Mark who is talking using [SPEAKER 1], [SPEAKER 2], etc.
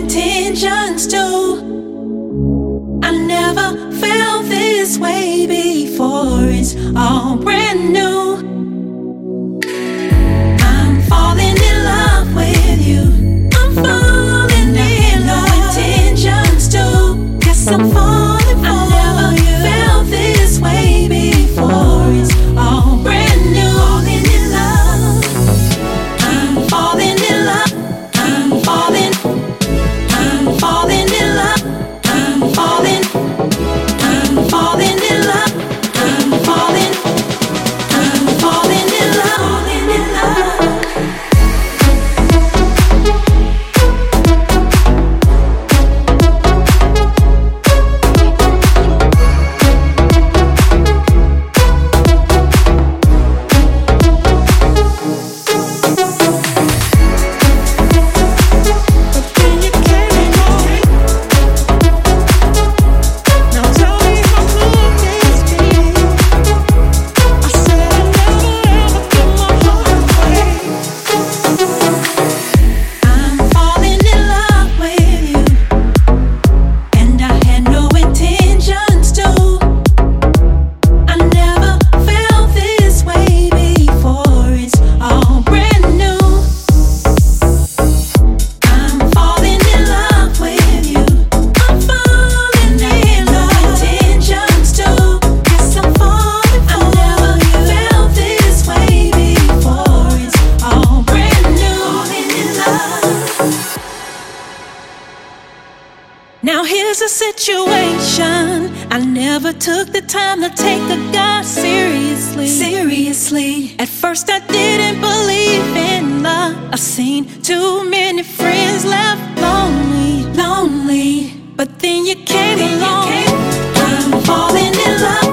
[SPEAKER 1] intentions too. I never felt this way before. It's all brand new. Now here's a situation I never took the time to take a guy seriously. Seriously. At first I didn't believe in love. I've seen too many friends left lonely, lonely. But then you came then along. You came. I'm falling in love.